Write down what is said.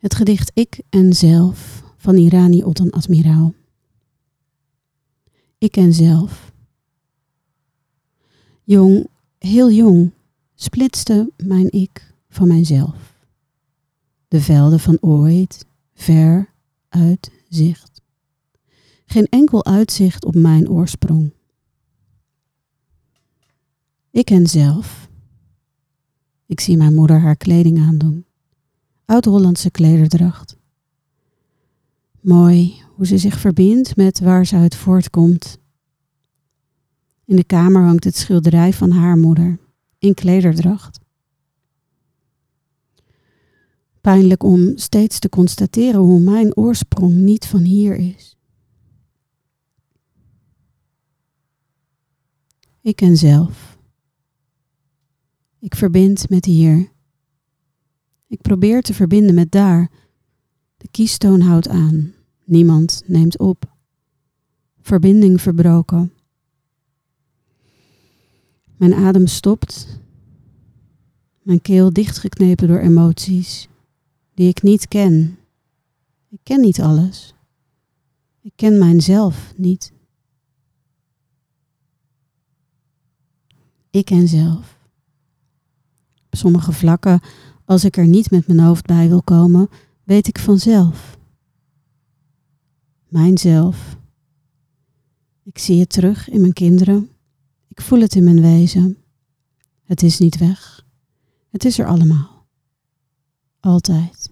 Het gedicht Ik en Zelf van Irani Otten Admiraal. Ik en Zelf. Jong, heel jong, splitste mijn ik van mijzelf. De velden van ooit, ver uit zicht. Geen enkel uitzicht op mijn oorsprong. Ik en zelf. Ik zie mijn moeder haar kleding aandoen. Oud-Hollandse klederdracht. Mooi hoe ze zich verbindt met waar ze uit voortkomt. In de kamer hangt het schilderij van haar moeder, in klederdracht. Pijnlijk om steeds te constateren hoe mijn oorsprong niet van hier is. Ik ken zelf. Ik verbind met hier. Ik probeer te verbinden met daar. De kiestoon houdt aan. Niemand neemt op. Verbinding verbroken. Mijn adem stopt. Mijn keel dichtgeknepen door emoties die ik niet ken. Ik ken niet alles. Ik ken mijzelf niet. Ik ken zelf. Op sommige vlakken als ik er niet met mijn hoofd bij wil komen, weet ik vanzelf. Mijnzelf. Ik zie het terug in mijn kinderen. Ik voel het in mijn wezen. Het is niet weg. Het is er allemaal. Altijd.